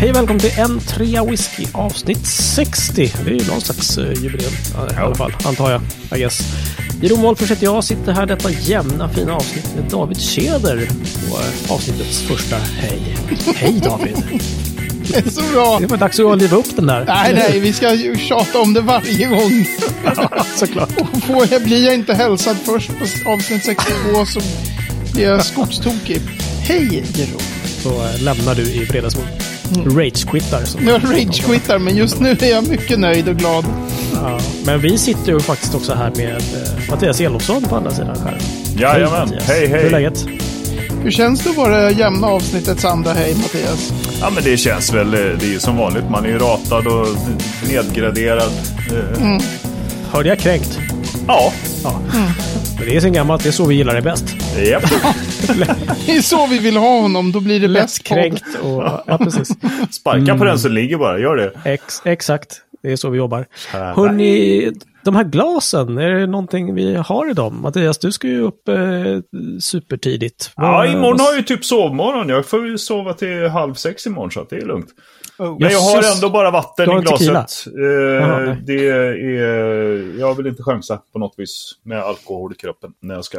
Hej välkommen till en trea whisky avsnitt 60. Det är ju någon slags uh, jubileum ja, i alla fall, antar jag. I guess. Jeroen Wolffers heter jag, sitter här detta jämna fina avsnitt med David Keder på uh, avsnittets första hej. Hej David! Det är så bra! Det var dags att liva upp den där. Nej, nej, vi ska ju tjata om det varje gång. ja, såklart. Och får jag, blir jag inte hälsad först på avsnitt 62 så blir jag skogstokig. Hej Jeroen! Så uh, lämnar du i fredagsmod. Mm. Rage-quittar. Jag rage-quittar, men just nu är jag mycket nöjd och glad. Ja, men vi sitter ju faktiskt också här med eh, Mattias Elofsson på andra sidan skärmen. Jajamän, hej, hej hej. Hur är läget? Hur känns det att vara jämna avsnittets andra hej Mattias? Ja men det känns väl, det är ju som vanligt. Man är ju ratad och nedgraderad. Mm. Hörde jag kränkt? Ja. ja. Mm. Men det är sen gammalt, det är så vi gillar det bäst. Japp. det är så vi vill ha honom, då blir det bäst kränkt och, ja precis. Sparka mm. på den som ligger bara, gör det. Ex, exakt, det är så vi jobbar. Hörni, de här glasen, är det någonting vi har i dem? Mattias, du ska ju upp eh, supertidigt. Ja, imorgon har jag ju typ sovmorgon. Jag får ju sova till halv sex imorgon så det är lugnt. Oh, Men jag har ändå bara vatten i glaset. Eh, Aha, det är, jag vill inte chansa på något vis med alkohol i kroppen när jag ska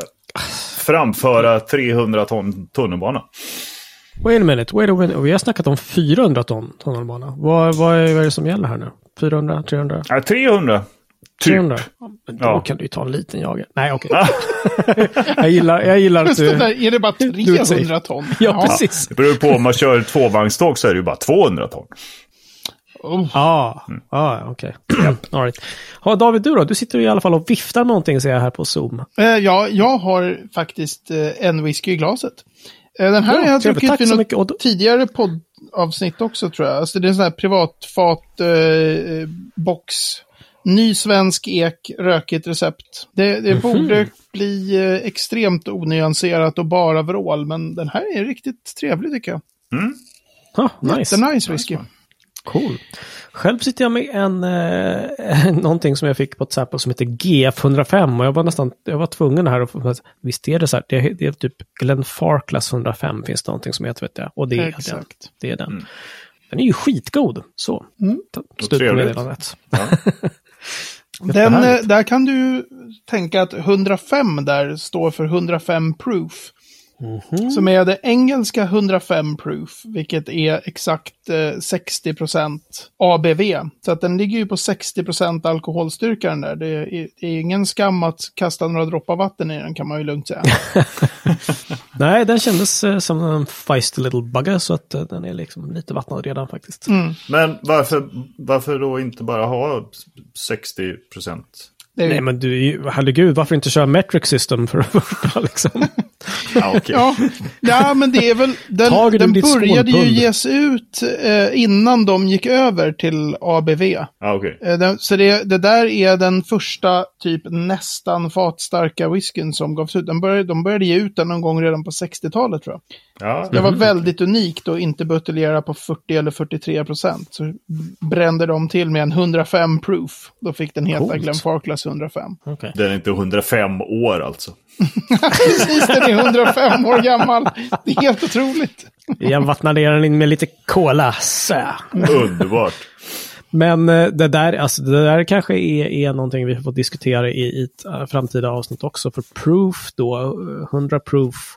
framföra 300 ton tunnelbana. Wait a minute, wait a minute. Vi har snackat om 400 ton tunnelbana. Vad, vad, är, vad är det som gäller här nu? 400, 300? Ja, 300. Typ. 300? Men då ja. kan du ju ta en liten jagare. Nej, okej. Okay. jag gillar, jag gillar att du... Där, är det bara 300 ton? Ja, ja, precis. Det beror på om man kör tvåvagnståg så är det ju bara 200 ton. Oh. Ah, mm. ah okej. Okay. yep. right. Ha, David, du då? Du sitter i alla fall och viftar någonting ser jag här på Zoom. Eh, ja, jag har faktiskt eh, en whisky i glaset. Eh, den här ja, har jag druckit vid något mycket. tidigare poddavsnitt också tror jag. Alltså det är en sån här privatfat eh, box Ny svensk ek, rökigt recept. Det, det mm -hmm. borde bli eh, extremt onyanserat och bara vrål, men den här är riktigt trevlig tycker jag. Mm. Ah, nice. Jättenice whisky. Cool. Själv sitter jag med en, eh, någonting som jag fick på ett sample som heter GF105 och jag var nästan, jag var tvungen här och visst är det så här, det är, det är typ Glenn Farklas 105 finns det någonting som heter vet jag. Och det är Exakt. den. Det är den. Mm. Den är ju skitgod. Så, mm. slut på meddelandet. Ja. Den, eh, där kan du tänka att 105 där står för 105 proof. Mm -hmm. Som är det engelska 105 proof, vilket är exakt eh, 60% ABV. Så att den ligger ju på 60% alkoholstyrka den där. Det är, det är, ingen skam att kasta några droppar vatten i den kan man ju lugnt säga. Nej, den kändes eh, som en feisty little bugger så att eh, den är liksom lite vattnad redan faktiskt. Mm. Men varför, varför då inte bara ha 60 Nej, men du, herregud, varför inte köra metric system för att liksom? ja, okay. ja, ja, men det är väl, den, den började ju ges ut eh, innan de gick över till ABV. Ah, okay. eh, så det, det där är den första typ nästan fatstarka whiskyn som gavs ut. Den började, de började ge ut den någon gång redan på 60-talet tror jag. Ja, det var väldigt unikt att inte buteljera på 40 eller 43 procent. Så brände de till med en 105 proof. Då fick den heta Glenn Farklas 105. Okay. Den är inte 105 år alltså. Precis, den är 105 år gammal. Det är helt otroligt. Jag vattnar ner den in med lite cola. Så. Underbart. Men eh, det där, alltså det där kanske är, är någonting vi får diskutera i, i ett eh, framtida avsnitt också. För proof då, 100 proof,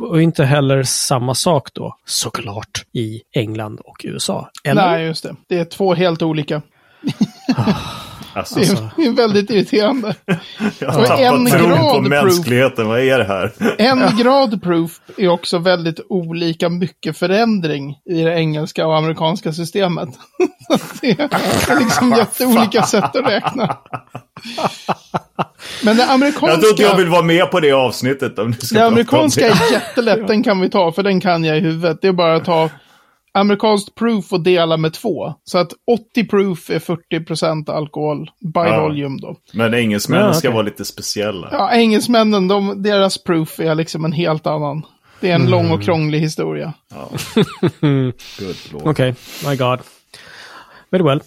och inte heller samma sak då, såklart, i England och USA. Eller? Nej, just det. Det är två helt olika. Alltså, det, är, det är väldigt irriterande. Jag har tappat tron på mänskligheten, proof, vad är det här? en grad proof är också väldigt olika mycket förändring i det engelska och amerikanska systemet. det är liksom jätteolika sätt att räkna. Men det amerikanska... Jag tror inte jag vill vara med på det avsnittet. Om ska det amerikanska är jättelätt, den kan vi ta, för den kan jag i huvudet. Det är bara att ta amerikanskt proof och dela med två. Så att 80 proof är 40% alkohol by ja. volume då. Men engelsmännen ja, okay. ska vara lite speciella. Ja, engelsmännen, de, deras proof är liksom en helt annan. Det är en mm. lång och krånglig historia. Ja. Okej, okay. my God. Very well.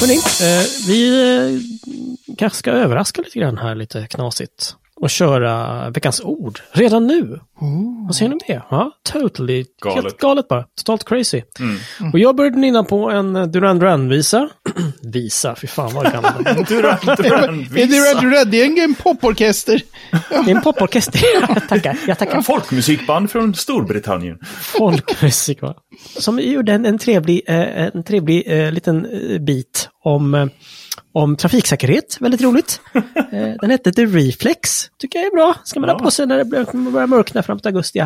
Hörrni, eh, vi eh, kanske ska överraska lite grann här, lite knasigt. Och köra veckans ord redan nu. Ooh. Vad säger ni om det? Ja, totally. Galet. Helt galet bara. Totalt crazy. Mm. Och jag började nynna på en eh, Duran Duran-visa. visa, fy fan vad vara. Duran Duran-visa. Duran Duran, det är en poporkester. det är en poporkester. jag tackar. Jag tackar. Folkmusikband från Storbritannien. Folkmusik, va? Som gjorde en, en trevlig, eh, en trevlig eh, liten bit om om trafiksäkerhet, väldigt roligt. Eh, den hette The Reflex, tycker jag är bra. Ska man ja. ha på sig när det börjar mörkna fram till augusti.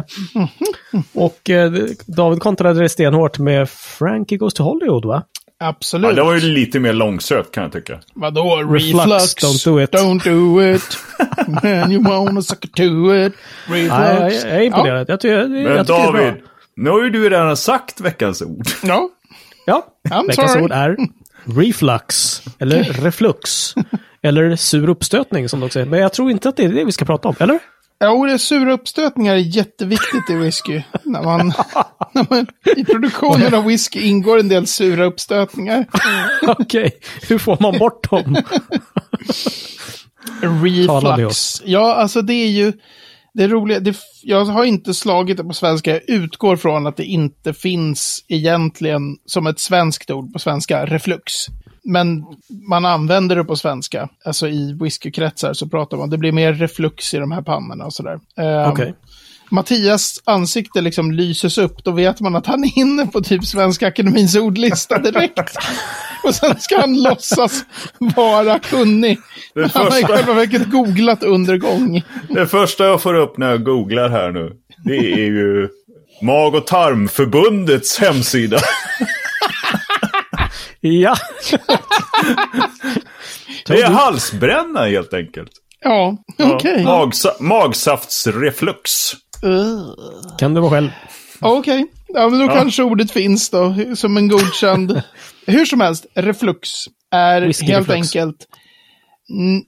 Och eh, David kontrade det stenhårt med Frankie Goes to Hollywood, va? Absolut. Ja, det var ju lite mer långsökt kan jag tycka. Vadå? Reflux, Reflux don't do it. Don't do it. Man you wanna suck it to it. Reflux. Ja, jag, är imponerad. Ja. Jag tycker, jag, Men jag David, nu har ju du redan sagt veckans ord. Ja. Ja, I'm veckans sorry. ord är reflux, eller reflux, eller sur uppstötning som de säger. Men jag tror inte att det är det vi ska prata om, eller? Jo, det sura uppstötningar är jätteviktigt i whisky. när man, när man, I produktionen av whisky ingår en del sura uppstötningar. Okej, okay. hur får man bort dem? Reflux. Ja, alltså det är ju... Det roliga, det, jag har inte slagit det på svenska, jag utgår från att det inte finns egentligen som ett svenskt ord på svenska, reflux. Men man använder det på svenska, alltså i whiskykretsar så pratar man, det blir mer reflux i de här pannorna och sådär. Ehm, um, okay. Mattias ansikte liksom lyses upp, då vet man att han är inne på typ Svenska Akademins ordlista direkt. och sen ska han låtsas vara kunnig. Det första... Han har i själva verket googlat under gång. Det första jag får upp när jag googlar här nu, det är ju Mag och tarmförbundets hemsida. ja. det är halsbränna helt enkelt. Ja, okej. Okay. Ja, magsa magsaftsreflux. Uh. Kan du vara själv. Okej, okay. ja, men då ja. kanske ordet finns då som en godkänd. Hur som helst, reflux är Whisky helt reflux. enkelt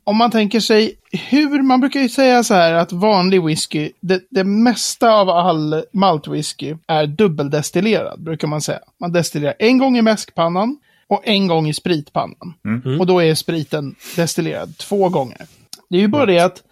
om man tänker sig hur, man brukar ju säga så här att vanlig whisky, det, det mesta av all maltwhisky är dubbeldestillerad, brukar man säga. Man destillerar en gång i mäskpannan och en gång i spritpannan. Mm. Och då är spriten destillerad två gånger. Det är ju bara det att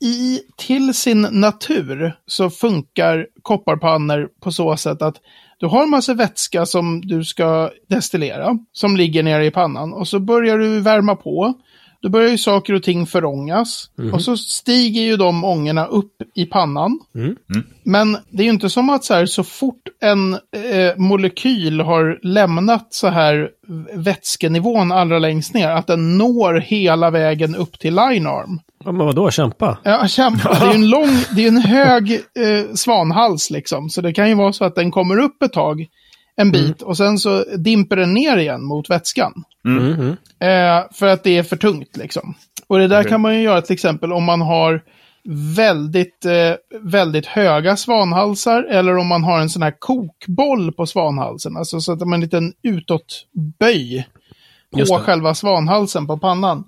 i, till sin natur så funkar kopparpannor på så sätt att du har en massa vätska som du ska destillera, som ligger nere i pannan. Och så börjar du värma på. Då börjar ju saker och ting förångas. Mm. Och så stiger ju de ångorna upp i pannan. Mm. Mm. Men det är ju inte som att så här, så fort en eh, molekyl har lämnat så här vätskenivån allra längst ner, att den når hela vägen upp till linearm. Ja, men vadå, kämpa? Ja, kämpa. Det är ju en lång, det är en hög eh, svanhals liksom. Så det kan ju vara så att den kommer upp ett tag, en bit, mm. och sen så dimper den ner igen mot vätskan. Mm. Mm. Eh, för att det är för tungt liksom. Och det där kan man ju göra till exempel om man har väldigt, eh, väldigt höga svanhalsar eller om man har en sån här kokboll på svanhalsen. Alltså så att man har en liten utåtböj på själva svanhalsen på pannan.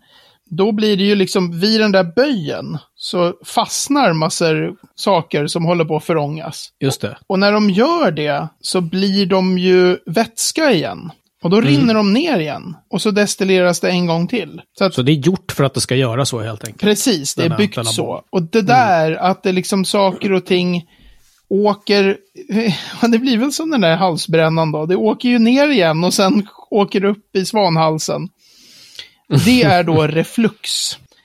Då blir det ju liksom vid den där böjen så fastnar massor saker som håller på att förångas. Just det. Och när de gör det så blir de ju vätska igen. Och då mm. rinner de ner igen. Och så destilleras det en gång till. Så, att, så det är gjort för att det ska göra så helt enkelt? Precis, det är byggt så. Och det där, mm. att det liksom saker och ting åker, det blir väl som den där halsbrännan då. Det åker ju ner igen och sen åker upp i svanhalsen. Det är då reflux.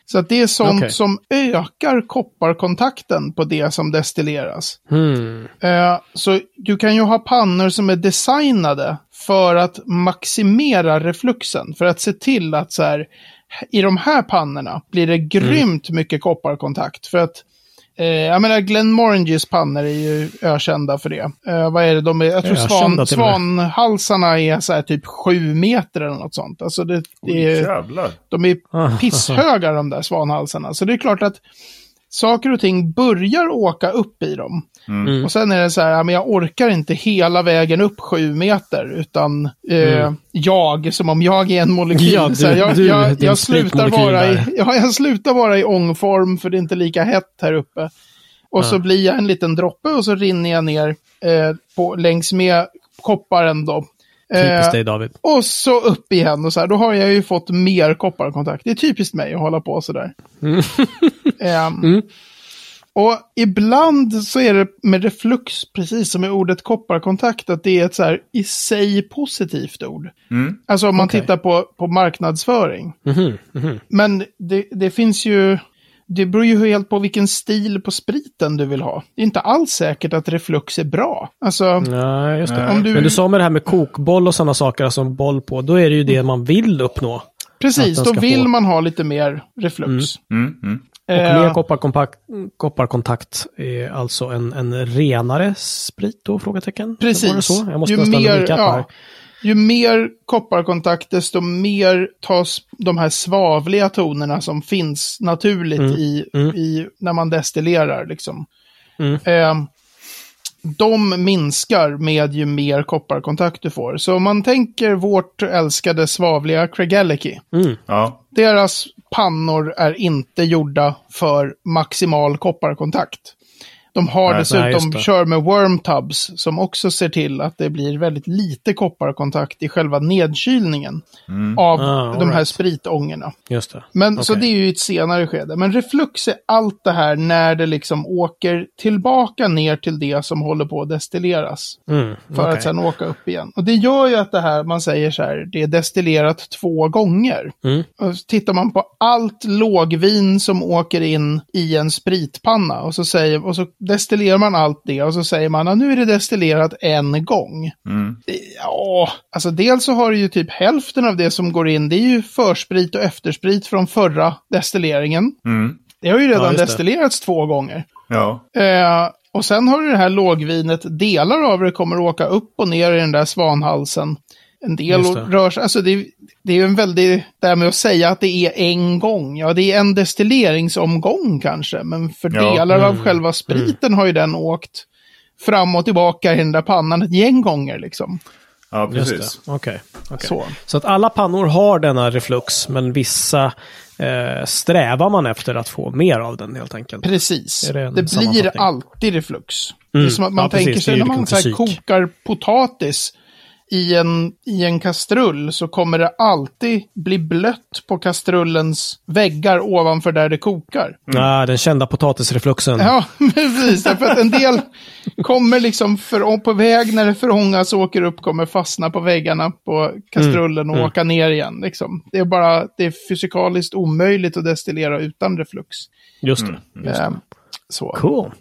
Så det är sånt okay. som ökar kopparkontakten på det som destilleras. Mm. Uh, så du kan ju ha pannor som är designade för att maximera refluxen. För att se till att så här, i de här pannorna blir det grymt mm. mycket kopparkontakt. För att Eh, jag menar, Glenmorangies pannor är ju ökända för det. Eh, vad är det, de är, jag tror svan, svanhalsarna är så här typ sju meter eller något sånt. Alltså det, det är, de är pisshöga de där svanhalsarna. Så det är klart att saker och ting börjar åka upp i dem. Mm. Och sen är det så här, men jag orkar inte hela vägen upp sju meter, utan eh, mm. jag, som om jag är en molekyl. Ja, du, här, jag, du, jag, jag slutar vara i, ja, jag slutar vara i ångform, för det är inte lika hett här uppe. Och ja. så blir jag en liten droppe och så rinner jag ner eh, på, längs med kopparen då. Typiskt dig David. Eh, och så upp igen och så här, då har jag ju fått mer kopparkontakt. Det är typiskt mig att hålla på sådär. Mm. um, mm. Och ibland så är det med reflux, precis som med ordet kopparkontakt, att det är ett så här i sig positivt ord. Mm. Alltså om man okay. tittar på, på marknadsföring. Mm -hmm. Mm -hmm. Men det, det finns ju, det beror ju helt på vilken stil på spriten du vill ha. Det är inte alls säkert att reflux är bra. Alltså, Nej, just det. Om du... Men du sa med det här med kokboll och sådana saker, alltså en boll på, då är det ju det man vill uppnå. Precis, då vill få... man ha lite mer reflux. Mm. Mm, mm. Och mer kopparkontakt, kopparkontakt är alltså en, en renare sprit då? Frågetecken. Precis. Så? Jag måste ju, mer, ja, ju mer kopparkontakt desto mer tas de här svavliga tonerna som finns naturligt mm. I, mm. i, när man destillerar. Liksom. Mm. Eh, de minskar med ju mer kopparkontakt du får. Så om man tänker vårt älskade svavliga Craigellachie. Mm. Ja. Deras pannor är inte gjorda för maximal kopparkontakt. De har nej, dessutom, nej, kör med wormtubs som också ser till att det blir väldigt lite kopparkontakt i själva nedkylningen mm. av ah, de här right. spritångorna. Just det. Men, okay. Så det är ju ett senare skede. Men reflux är allt det här när det liksom åker tillbaka ner till det som håller på att destilleras. Mm, för okay. att sen åka upp igen. Och det gör ju att det här, man säger så här, det är destillerat två gånger. Mm. Och tittar man på allt lågvin som åker in i en spritpanna och så säger, och så destillerar man allt det och så säger man att nu är det destillerat en gång. Mm. Ja, alltså dels så har du ju typ hälften av det som går in, det är ju försprit och eftersprit från förra destilleringen. Mm. Det har ju redan ja, destillerats två gånger. Ja. Eh, och sen har du det här lågvinet, delar av det kommer att åka upp och ner i den där svanhalsen. En del rör sig, alltså det, det är ju en väldig, det här med att säga att det är en gång, ja det är en destilleringsomgång kanske, men för ja, delar mm, av själva mm. spriten mm. har ju den åkt fram och tillbaka i den där pannan ett gäng gånger liksom. Ja, precis. Okej. Okay, okay. så. så att alla pannor har denna reflux, men vissa eh, strävar man efter att få mer av den helt enkelt. Precis. Det, det blir alltid reflux. Mm. Det är mm. som att man ja, tänker sig när man så kokar potatis i en, i en kastrull så kommer det alltid bli blött på kastrullens väggar ovanför där det kokar. Mm. Ah, den kända potatisrefluxen. Ja, precis. Därför att en del kommer liksom för, på väg när det förångas och åker upp, kommer fastna på väggarna på kastrullen och mm. åka ner igen. Liksom. Det är bara, det är fysikaliskt omöjligt att destillera utan reflux. Just det. Mm. Just det. Ehm, så. Cool.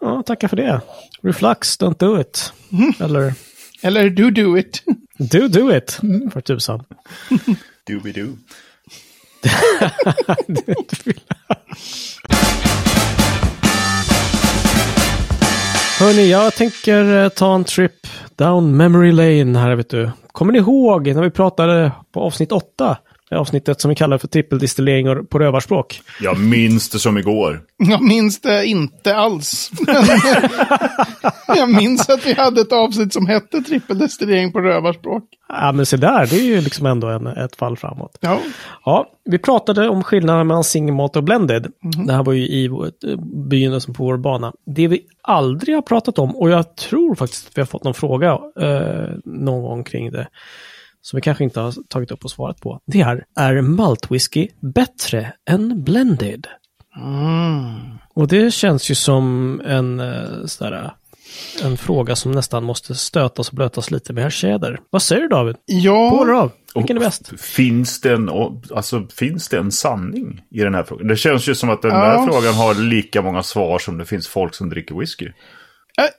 Ja, tackar för det. Reflux, don't do it. Mm. Eller eller do do it. Do do it, för tusan. Doobidoo. Hörni, jag tänker eh, ta en trip down memory lane här, vet du. Kommer ni ihåg när vi pratade på avsnitt 8? Avsnittet som vi kallar för trippeldistillering på rövarspråk. Jag minns det som igår. Jag minns det inte alls. jag minns att vi hade ett avsnitt som hette trippeldestillering på rövarspråk. Ja, men se där, det är ju liksom ändå en, ett fall framåt. Ja. ja, vi pratade om skillnaden mellan single malt och blended. Mm. Det här var ju i begynnelsen på vår bana. Det vi aldrig har pratat om, och jag tror faktiskt att vi har fått någon fråga eh, någon gång kring det, som vi kanske inte har tagit upp och svarat på. Det är, är maltwhisky bättre än blended? Mm. Och det känns ju som en eh, sådär, en fråga som nästan måste stötas och blötas lite med tjäder. Vad säger du David? Ja. På eller av? Vilken är bäst? Finns det, en, alltså, finns det en sanning i den här frågan? Det känns ju som att den ja. här frågan har lika många svar som det finns folk som dricker whisky.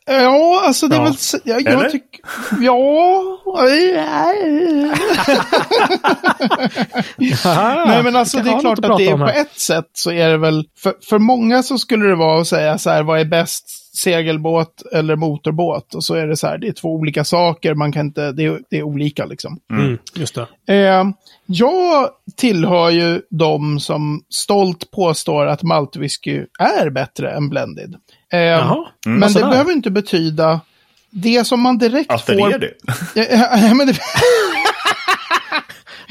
Ja, alltså det är ja. väl... Jag, jag tycker... Ja... Nej, men alltså det är klart att det är på ett sätt så är det väl... För, för många så skulle det vara att säga så här, vad är bäst? Segelbåt eller motorbåt? Och så är det så här, det är två olika saker, man kan inte... Det är, det är olika liksom. Mm, mm just det. Eh, jag tillhör ju de som stolt påstår att maltwhisky är bättre än blended. Eh, mm, men det behöver inte betyda det som man direkt att får... Att det är det? ja, men det...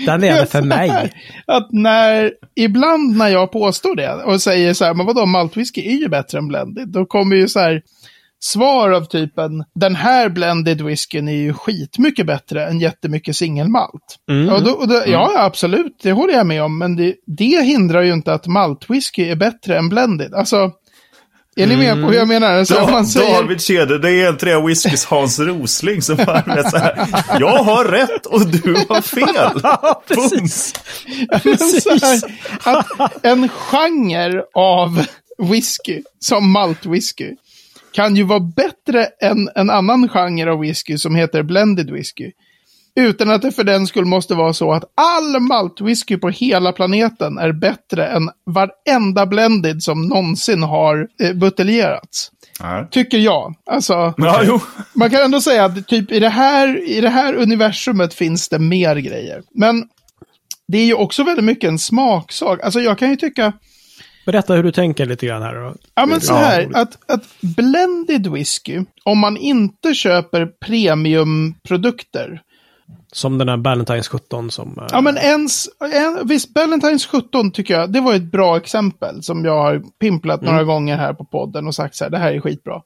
Den är det för mig. Att när, ibland när jag påstår det och säger så här, men vadå, maltwhisky är ju bättre än blended. Då kommer ju så här svar av typen, den här blended whiskyn är ju skitmycket bättre än jättemycket singelmalt. Mm. Och då, och då, ja, mm. absolut, det håller jag med om, men det, det hindrar ju inte att maltwhisky är bättre än blended. Alltså, Är ni med på hur jag menar? Alltså, da, man säger... David Keder, det är en tre whiskys Hans Rosling som bara så här, Jag har rätt och du har fel. Ja, precis. precis. Här, att en genre av whisky, som maltwhisky, kan ju vara bättre än en annan genre av whisky som heter blended whisky. Utan att det för den skull måste vara så att all maltwhisky på hela planeten är bättre än varenda blended som någonsin har eh, buteljerats. Nej. Tycker jag. Alltså, ja, man kan ändå säga att typ i det, här, i det här universumet finns det mer grejer. Men det är ju också väldigt mycket en smaksak. Alltså jag kan ju tycka... Berätta hur du tänker lite grann här. Då. Ja, men så här, att, att blended whisky, om man inte köper premiumprodukter, som den här Ballantines 17 som... Ja, men ens... En, visst, Ballantines 17 tycker jag, det var ett bra exempel som jag har pimplat mm. några gånger här på podden och sagt så här, det här är skitbra.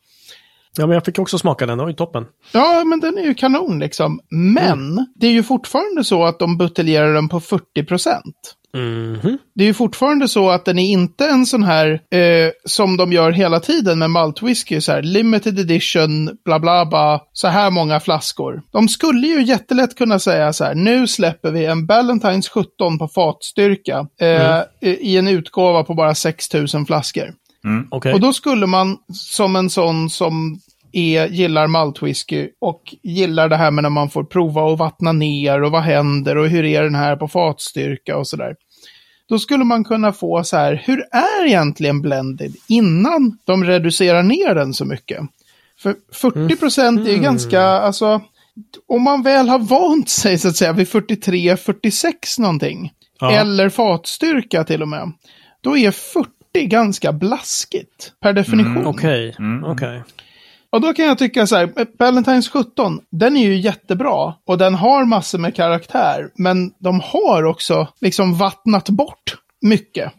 Ja, men jag fick också smaka den, den var ju toppen. Ja, men den är ju kanon liksom. Men mm. det är ju fortfarande så att de buteljerar den på 40 procent. Mm. Det är ju fortfarande så att den är inte en sån här, eh, som de gör hela tiden med maltwhisky, så här limited edition, bla bla bla, så här många flaskor. De skulle ju jättelätt kunna säga så här, nu släpper vi en Ballantines 17 på fatstyrka eh, mm. i en utgåva på bara 6000 flaskor. Mm. Okay. Och då skulle man som en sån som är, gillar maltwhisky och gillar det här med när man får prova och vattna ner och vad händer och hur är den här på fatstyrka och sådär. Då skulle man kunna få så här, hur är egentligen blended innan de reducerar ner den så mycket? För 40 procent är ju mm. ganska, alltså, om man väl har vant sig så att säga vid 43-46 någonting, ja. eller fatstyrka till och med, då är 40 ganska blaskigt per definition. Mm, Okej, okay. mm. okay. Och då kan jag tycka så här, Valentines 17, den är ju jättebra och den har massor med karaktär, men de har också liksom vattnat bort mycket.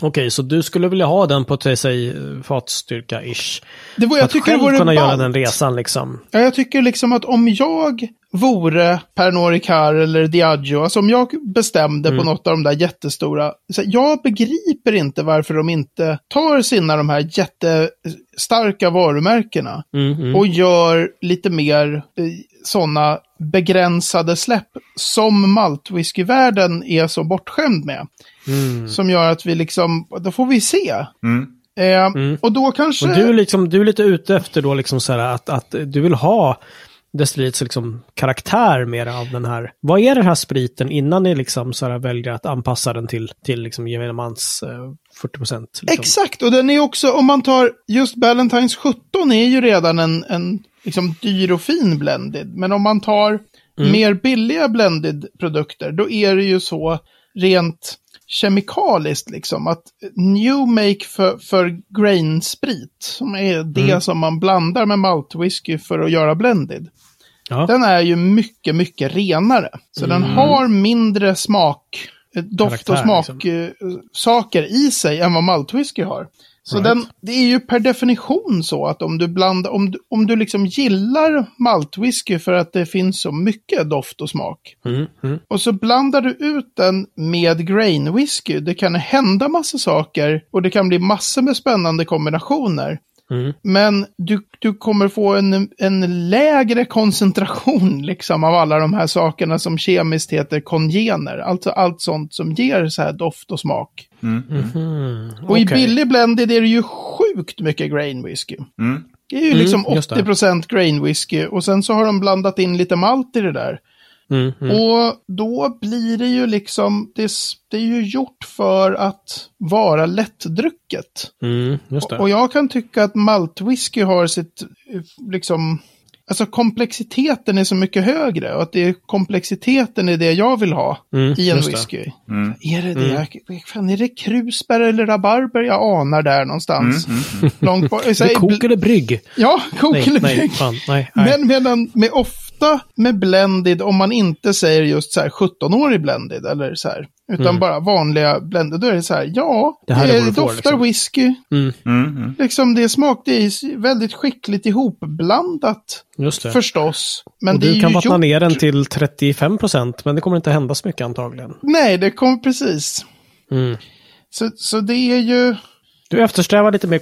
Okej, okay, så du skulle vilja ha den på, säg, fatstyrka-ish? Det var, jag att tycker själv det vore kunna ballt. göra den resan liksom? Ja, jag tycker liksom att om jag vore Pernod Ricard eller Diageo, alltså om jag bestämde mm. på något av de där jättestora, så jag begriper inte varför de inte tar sina de här jättestarka varumärkena mm, mm. och gör lite mer eh, sådana begränsade släpp som maltwhiskyvärlden är så bortskämd med. Mm. Som gör att vi liksom, då får vi se. Mm. Eh, mm. Och då kanske... Och du, är liksom, du är lite ute efter då liksom så här att, att du vill ha destilleriets liksom karaktär mer av den här. Vad är den här spriten innan ni liksom så här väljer att anpassa den till, till liksom gemene mans eh, 40 procent? Liksom. Exakt, och den är också, om man tar just Ballantines 17 är ju redan en, en liksom dyr och fin blended. Men om man tar mm. mer billiga blended-produkter, då är det ju så rent kemikaliskt liksom. Att New Make för, för grain-sprit, som är det mm. som man blandar med maltwhisky för att göra blended. Ja. Den är ju mycket, mycket renare. Så mm. den har mindre smak, eh, doft och smaksaker liksom. i sig än vad maltwhisky har. Så right. den, det är ju per definition så att om du blandar, om, om du liksom gillar maltwhisky för att det finns så mycket doft och smak. Mm, mm. Och så blandar du ut den med grain whisky. Det kan hända massa saker och det kan bli massor med spännande kombinationer. Mm. Men du, du kommer få en, en lägre koncentration liksom av alla de här sakerna som kemiskt heter kongener. Alltså allt sånt som ger så här doft och smak. Mm. Mm. Och okay. i billig blended är det ju sjukt mycket grain whisky. Mm. Det är ju liksom 80% grain whisky och sen så har de blandat in lite malt i det där. Mm, mm. Och då blir det ju liksom, det, det, är ju gjort för att vara lättdrucket. Mm, och, och jag kan tycka att maltwhisky har sitt, liksom, Alltså komplexiteten är så mycket högre och att det är komplexiteten är det jag vill ha mm, i en whisky. Mm. Är det det? Mm. Fan, är det krusbär eller rabarber jag anar där någonstans? Mm, mm, mm. Långt bort. det kok eller brygg? Ja, kok nej, eller brygg. Nej, fan, nej, nej. Men medan med ofta med blended, om man inte säger just så här 17-årig blended eller så här, utan mm. bara vanliga blended. Då är det så här, ja, det, det, det doftar liksom. whisky. Mm. Mm, mm. Liksom det smak, det är väldigt skickligt ihopblandat. Just det. Förstås. Men och det du kan vattna gjort... ner den till 35 procent, men det kommer inte hända så mycket antagligen. Nej, det kommer precis. Mm. Så, så det är ju... Du eftersträvar lite mer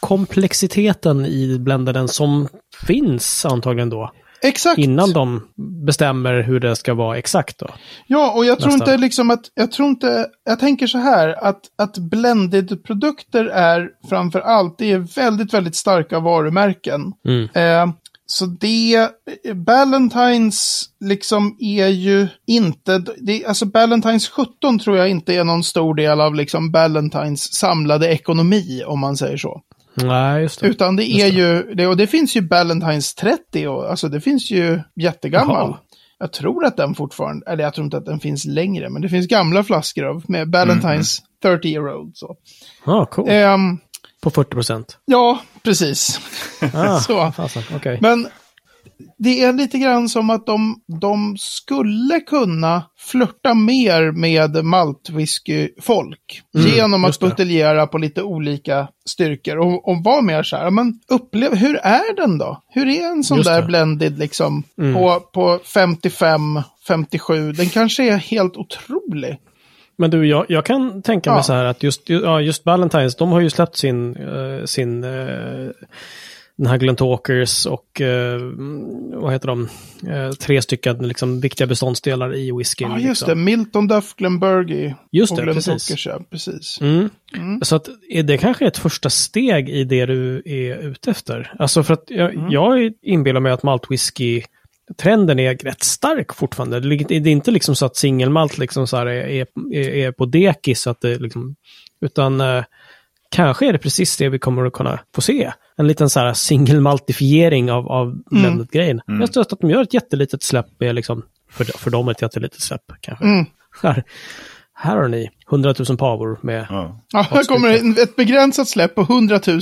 komplexiteten i blendaren som finns antagligen då. Exakt. Innan de bestämmer hur det ska vara exakt då. Ja, och jag tror Nästa. inte liksom att, jag tror inte, jag tänker så här att, att blended-produkter är framför allt, det är väldigt, väldigt starka varumärken. Mm. Eh, så det, Ballantines liksom är ju inte, det, alltså Ballantines 17 tror jag inte är någon stor del av liksom Ballantines samlade ekonomi om man säger så. Nej, just det. Utan det är det. ju, det, och det finns ju Ballantines 30 och alltså det finns ju jättegammal. Jaha. Jag tror att den fortfarande, eller jag tror inte att den finns längre, men det finns gamla flaskor av med Ballantines mm. 30 year old. Så. Ah, cool. Um, På 40 procent? Ja, precis. Ah, så. Fasen, okay. Men det är lite grann som att de, de skulle kunna flörta mer med maltwhisky-folk. Mm, genom att buteljera på lite olika styrkor. Och, och vara mer så här, men upplev, hur är den då? Hur är en sån just där det. blended liksom mm. på, på 55, 57? Den kanske är helt otrolig. Men du, jag, jag kan tänka mig ja. så här att just, ja, just Valentines, de har ju släppt sin, uh, sin uh, den här Glentalkers och eh, vad heter de? Eh, tre stycken liksom, viktiga beståndsdelar i whiskyn. Ja, just liksom. det. Milton Duff, Glenburgie just och det, precis. Ja, precis. Mm. Mm. Så att det kanske är ett första steg i det du är ute efter. Alltså för att jag, mm. jag inbillar mig att maltwhisky trenden är rätt stark fortfarande. Det är inte liksom så att singelmalt liksom så är, är, är, på dekis, att det liksom, utan eh, kanske är det precis det vi kommer att kunna få se. En liten så här singelmaltifiering av, av mm. blended-grejen. Mm. Jag tror att de gör ett jättelitet släpp med liksom, för, för dem ett jättelitet släpp kanske. Mm. Här, här har ni 100 000 pavor med... Ja, ja här kommer ett begränsat släpp på 100 000.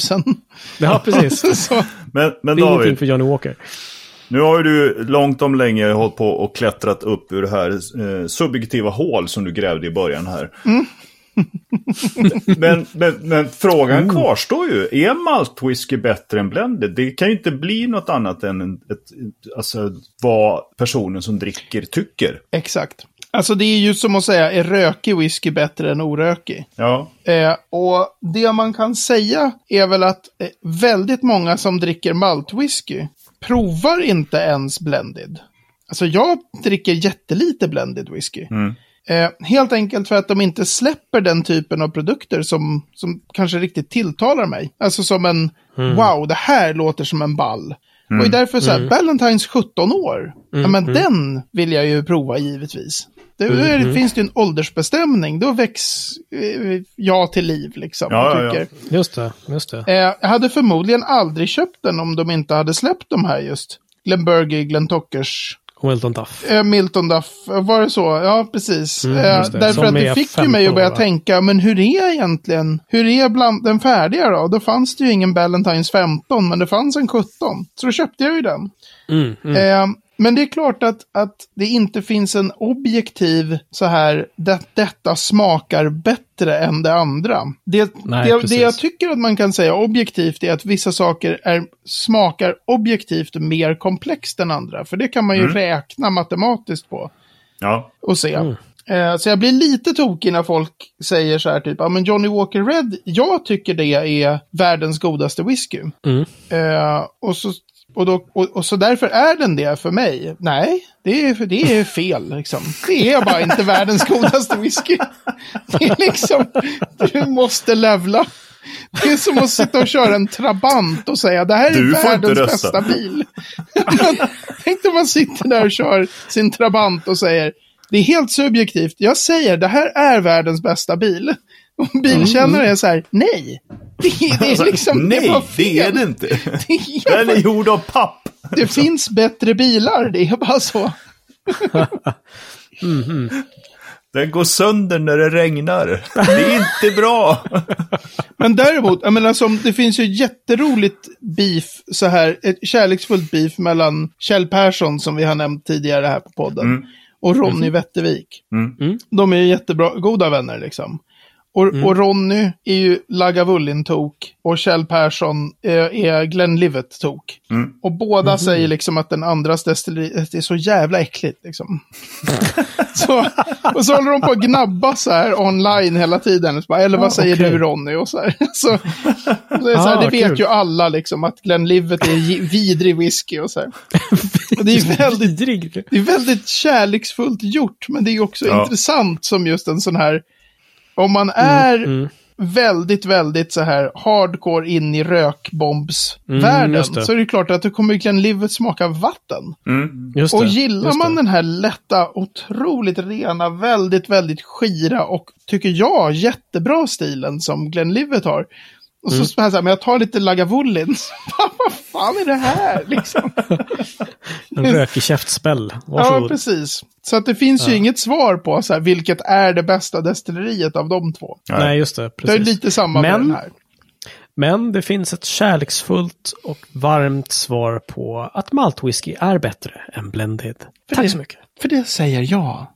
Ja, precis. men, men det är David, ingenting för Johnny Walker. Nu har ju du långt om länge hållit på och klättrat upp ur det här eh, subjektiva hål som du grävde i början här. Mm men, men, men, frågan mm. kvarstår ju. Är maltwhisky bättre än blended? Det kan ju inte bli något annat än ett, alltså, vad personen som dricker tycker. Exakt. Alltså det är ju som att säga, är rökig whisky bättre än orökig? Ja. Eh, och det man kan säga är väl att eh, väldigt många som dricker maltwhisky provar inte ens blended. Alltså jag dricker jättelite blended whisky. Mm. Eh, helt enkelt för att de inte släpper den typen av produkter som, som kanske riktigt tilltalar mig. Alltså som en, mm. wow, det här låter som en ball. Mm. Och därför så här, mm. Valentines 17 år, ja men mm. den vill jag ju prova givetvis. Det, mm. det finns det ju en åldersbestämning, då väcks eh, jag till liv liksom. Ja, ja, ja. Just det, just det. Eh, jag hade förmodligen aldrig köpt den om de inte hade släppt de här just. Glenburgie, Glentockers Milton Duff. Eh, Milton Duff, var det så? Ja, precis. Mm, eh, därför Som att det fick ju mig att börja va? tänka, men hur är egentligen, hur är bland den färdiga då? Då fanns det ju ingen Ballantines 15, men det fanns en 17. Så då köpte jag ju den. Mm, mm. Eh, men det är klart att, att det inte finns en objektiv så här, det, detta smakar bättre än det andra. Det, Nej, det, det, jag tycker att man kan säga objektivt är att vissa saker är, smakar objektivt mer komplext än andra. För det kan man ju mm. räkna matematiskt på. Ja. Och se. Mm. Eh, så jag blir lite tokig när folk säger så här typ, ja men Johnny Walker Red, jag tycker det är världens godaste whisky. Mm. Eh, och så och, då, och, och, så därför är den det för mig. Nej, det är, det är fel. Liksom. Det är bara inte världens godaste whisky. Det är liksom, du måste levla. Det är som att sitta och köra en Trabant och säga det här är världens bästa bil. Tänk om man sitter där och kör sin Trabant och säger det är helt subjektivt. Jag säger det här är världens bästa bil. Och bilkännare mm. är så här, nej. Det, det är liksom, nej, det, det, är det inte. Det är, Den är gjord av papp. Det finns bättre bilar, det är bara så. mm -hmm. Den går sönder när det regnar. Det är inte bra. Men däremot, jag menar som, det finns ju jätteroligt beef, så här, ett kärleksfullt beef mellan Kjell Persson som vi har nämnt tidigare här på podden. Mm. Och Ronny mm. Wettervik. Mm. De är jättebra, goda vänner liksom. Och, mm. och Ronny är ju Lagavulin-tok och Kjell Persson är, är Glenn Livet-tok. Mm. Och båda mm. säger liksom att den andras destilleri är så jävla äckligt. Liksom. så, och så håller de på att gnabba så här online hela tiden. Bara, Eller vad ah, säger okay. du Ronny? Och så här. Så, så är så här, ah, det vet kul. ju alla liksom att Glenn Livet är vidrig whisky och så här. Och det, är väldigt, det är väldigt kärleksfullt gjort, men det är också ja. intressant som just en sån här om man mm, är mm, mm. väldigt, väldigt så här hardcore in i rökbombsvärlden mm, så är det klart att det kommer verkligen livet smaka vatten. Mm. och gillar man den här lätta, otroligt rena, väldigt, väldigt skira och tycker jag jättebra stilen som Glenn Livet har. Och så, mm. så här, men jag tar lite Lagavulin. Vad fan är det här liksom? en rökig käftspel. Varsågod. Ja, precis. Så att det finns ja. ju inget svar på så här, vilket är det bästa destilleriet av de två. Nej, just det. Precis. Det är lite samma men, med den här. Men det finns ett kärleksfullt och varmt svar på att maltwhisky är bättre än blended. För Tack det, så mycket. För det säger jag.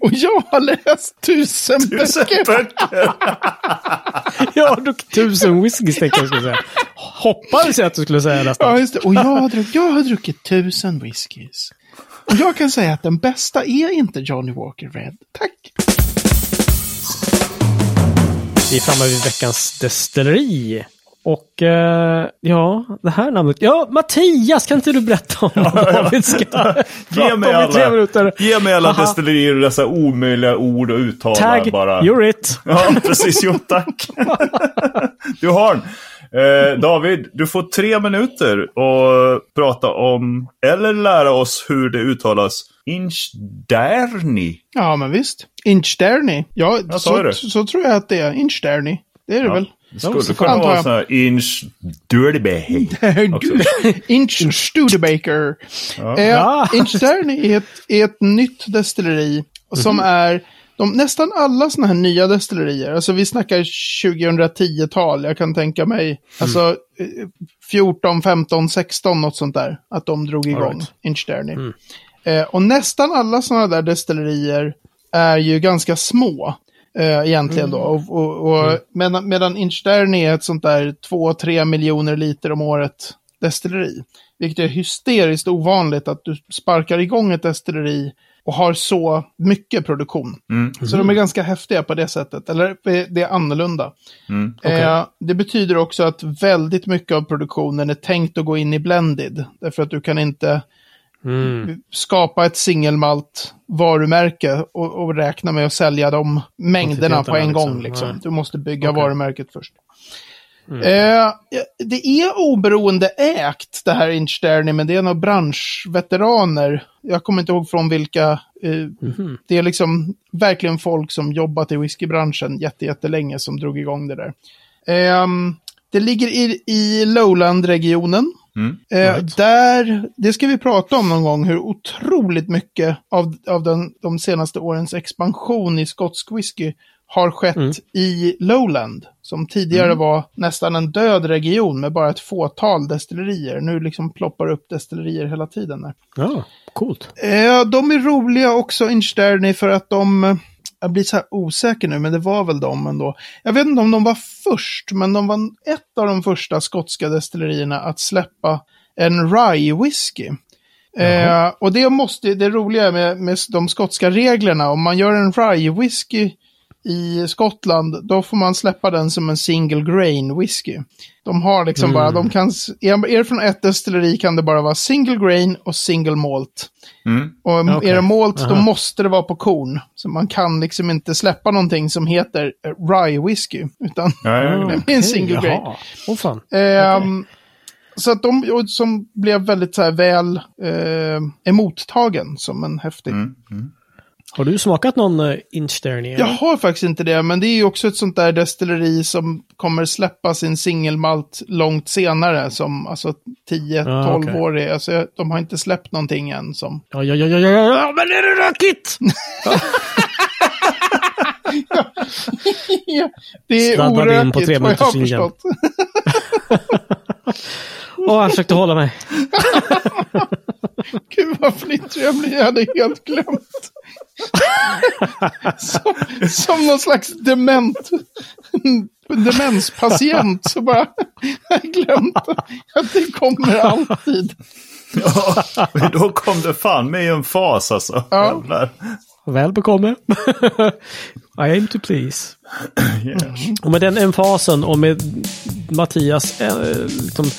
Och jag har läst tusen, tusen böcker. jag har druckit tusen whiskys, tänkte jag skulle säga. Hoppades jag att du skulle säga nästan. Ja, just det. Och jag har, druckit, jag har druckit tusen whiskys. Och jag kan säga att den bästa är inte Johnny Walker Red. Tack! Vi är framme vid veckans destilleri. Och eh, ja, det här namnet. Ja, Mattias, kan inte du berätta om vad David ska ge mig alla, minuter? Ge mig alla destillerier och dessa omöjliga ord att uttala. Tag, bara. you're it. Ja, precis. Jo, tack. du har den. Eh, David, du får tre minuter att prata om, eller lära oss hur det uttalas, Inchderni. Ja, men visst. Inchderni. Ja, så, så, tror jag att det är. Inchderni. Det är det ja. väl. Det skulle så kunna vara sån här Inch Dirtybaker. Inch Studebaker. Ja. Eh, Inch Dirty är ett, är ett nytt destilleri som mm. är de, nästan alla sådana här nya destillerier, alltså vi snackar 2010-tal, jag kan tänka mig, mm. alltså 14, 15, 16, något sånt där, att de drog igång right. Inch Dirty. Mm. Eh, och nästan alla sådana där destillerier är ju ganska små. Eh, egentligen då. Mm. Och, och, och mm. medan, medan Inchstern är ett sånt där 2-3 miljoner liter om året destilleri. Vilket är hysteriskt ovanligt att du sparkar igång ett destilleri och har så mycket produktion. Mm. Så de är ganska häftiga på det sättet. Eller det är annorlunda. Mm. Okay. Eh, det betyder också att väldigt mycket av produktionen är tänkt att gå in i blended. Därför att du kan inte Mm. Skapa ett singelmalt varumärke och, och, räkna med att sälja de mängderna på en gång. Liksom. liksom. Du måste bygga okay. varumärket först. Mm. Eh, det är oberoende ägt det här Inchderny, men det är några branschveteraner. Jag kommer inte ihåg från vilka. Eh, mm. Det är liksom verkligen folk som jobbat i whiskybranschen jättelänge som drog igång det där. Eh, det ligger i, i Lowland-regionen. Mm, eh, där, det ska vi prata om någon gång, hur otroligt mycket av, av den, de senaste årens expansion i skotsk whisky har skett mm. i Lowland. Som tidigare mm. var nästan en död region med bara ett fåtal destillerier. Nu liksom ploppar upp destillerier hela tiden. Där. Ja, coolt. Eh, de är roliga också, Inchderny, för att de jag blir så här osäker nu, men det var väl de ändå. Jag vet inte om de var först, men de var ett av de första skotska destillerierna att släppa en rye whisky. Eh, och det måste, det roliga med, med de skotska reglerna, om man gör en rye whisky i Skottland, då får man släppa den som en single grain whisky. De har liksom mm. bara, de kan, är det från ett destilleri kan det bara vara single grain och single malt. Mm. Och okay. är det malt, då måste det vara på korn. Så man kan liksom inte släppa någonting som heter rye whisky, utan mm. det är en single okay. grain. Oh, fan. Eh, okay. Så att de som blev väldigt så här väl eh, emottagen som en häftig. Mm. Har du smakat någon uh, Inchterny? Jag har faktiskt inte det, men det är ju också ett sånt där destilleri som kommer släppa sin singelmalt långt senare, som alltså 10-12 ah, okay. år är. Alltså, de har inte släppt någonting än som... Ja, ja, ja, ja, ja, ja men är det rökigt? ja, det är Sladdade orökigt, in på tre vad jag har förstått. Åh, oh, jag försökte hålla mig. Gud vad fnittrig jag blir, jag hade helt glömt. som, som någon slags dement demenspatient så bara jag glömt att det kommer alltid. Ja, men då kom det fan med en fas alltså. Ja. Väl bekomme. I aim to please. Yes. Och med den emfasen och med Mattias, eh, liksom,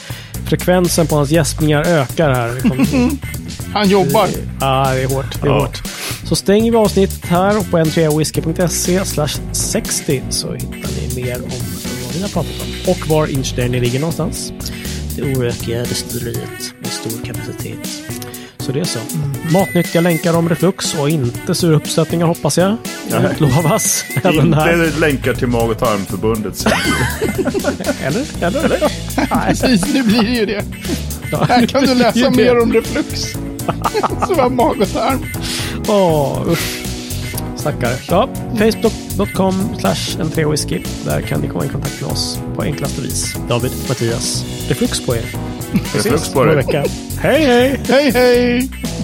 frekvensen på hans gäspningar ökar här. Liksom. Han jobbar. Ja, det är hårt. Det är ja. hårt. Så stänger vi avsnittet här och på n3whisky.se 60 så hittar ni mer om vad vi har pratat om. Och var Inchdaily ligger någonstans. Det orökiga destilleriet med stor kapacitet. Så det är så. Mm. Matnyttiga länkar om reflux och inte sura uppstötningar hoppas jag. Det utlovas. Inte länkar till mag och tarmförbundet eller? Eller? eller? Precis, nu blir det ju det. Ja. Här kan du läsa mer om reflux. Så var mag och tarm. Åh, usch. Stackare. Ja, Facebook.com slash n3whisky. Där kan ni komma i kontakt med oss på enklaste vis. David, Mattias, reflux på er. Reflux på er. Hej, hej! Hej, hej!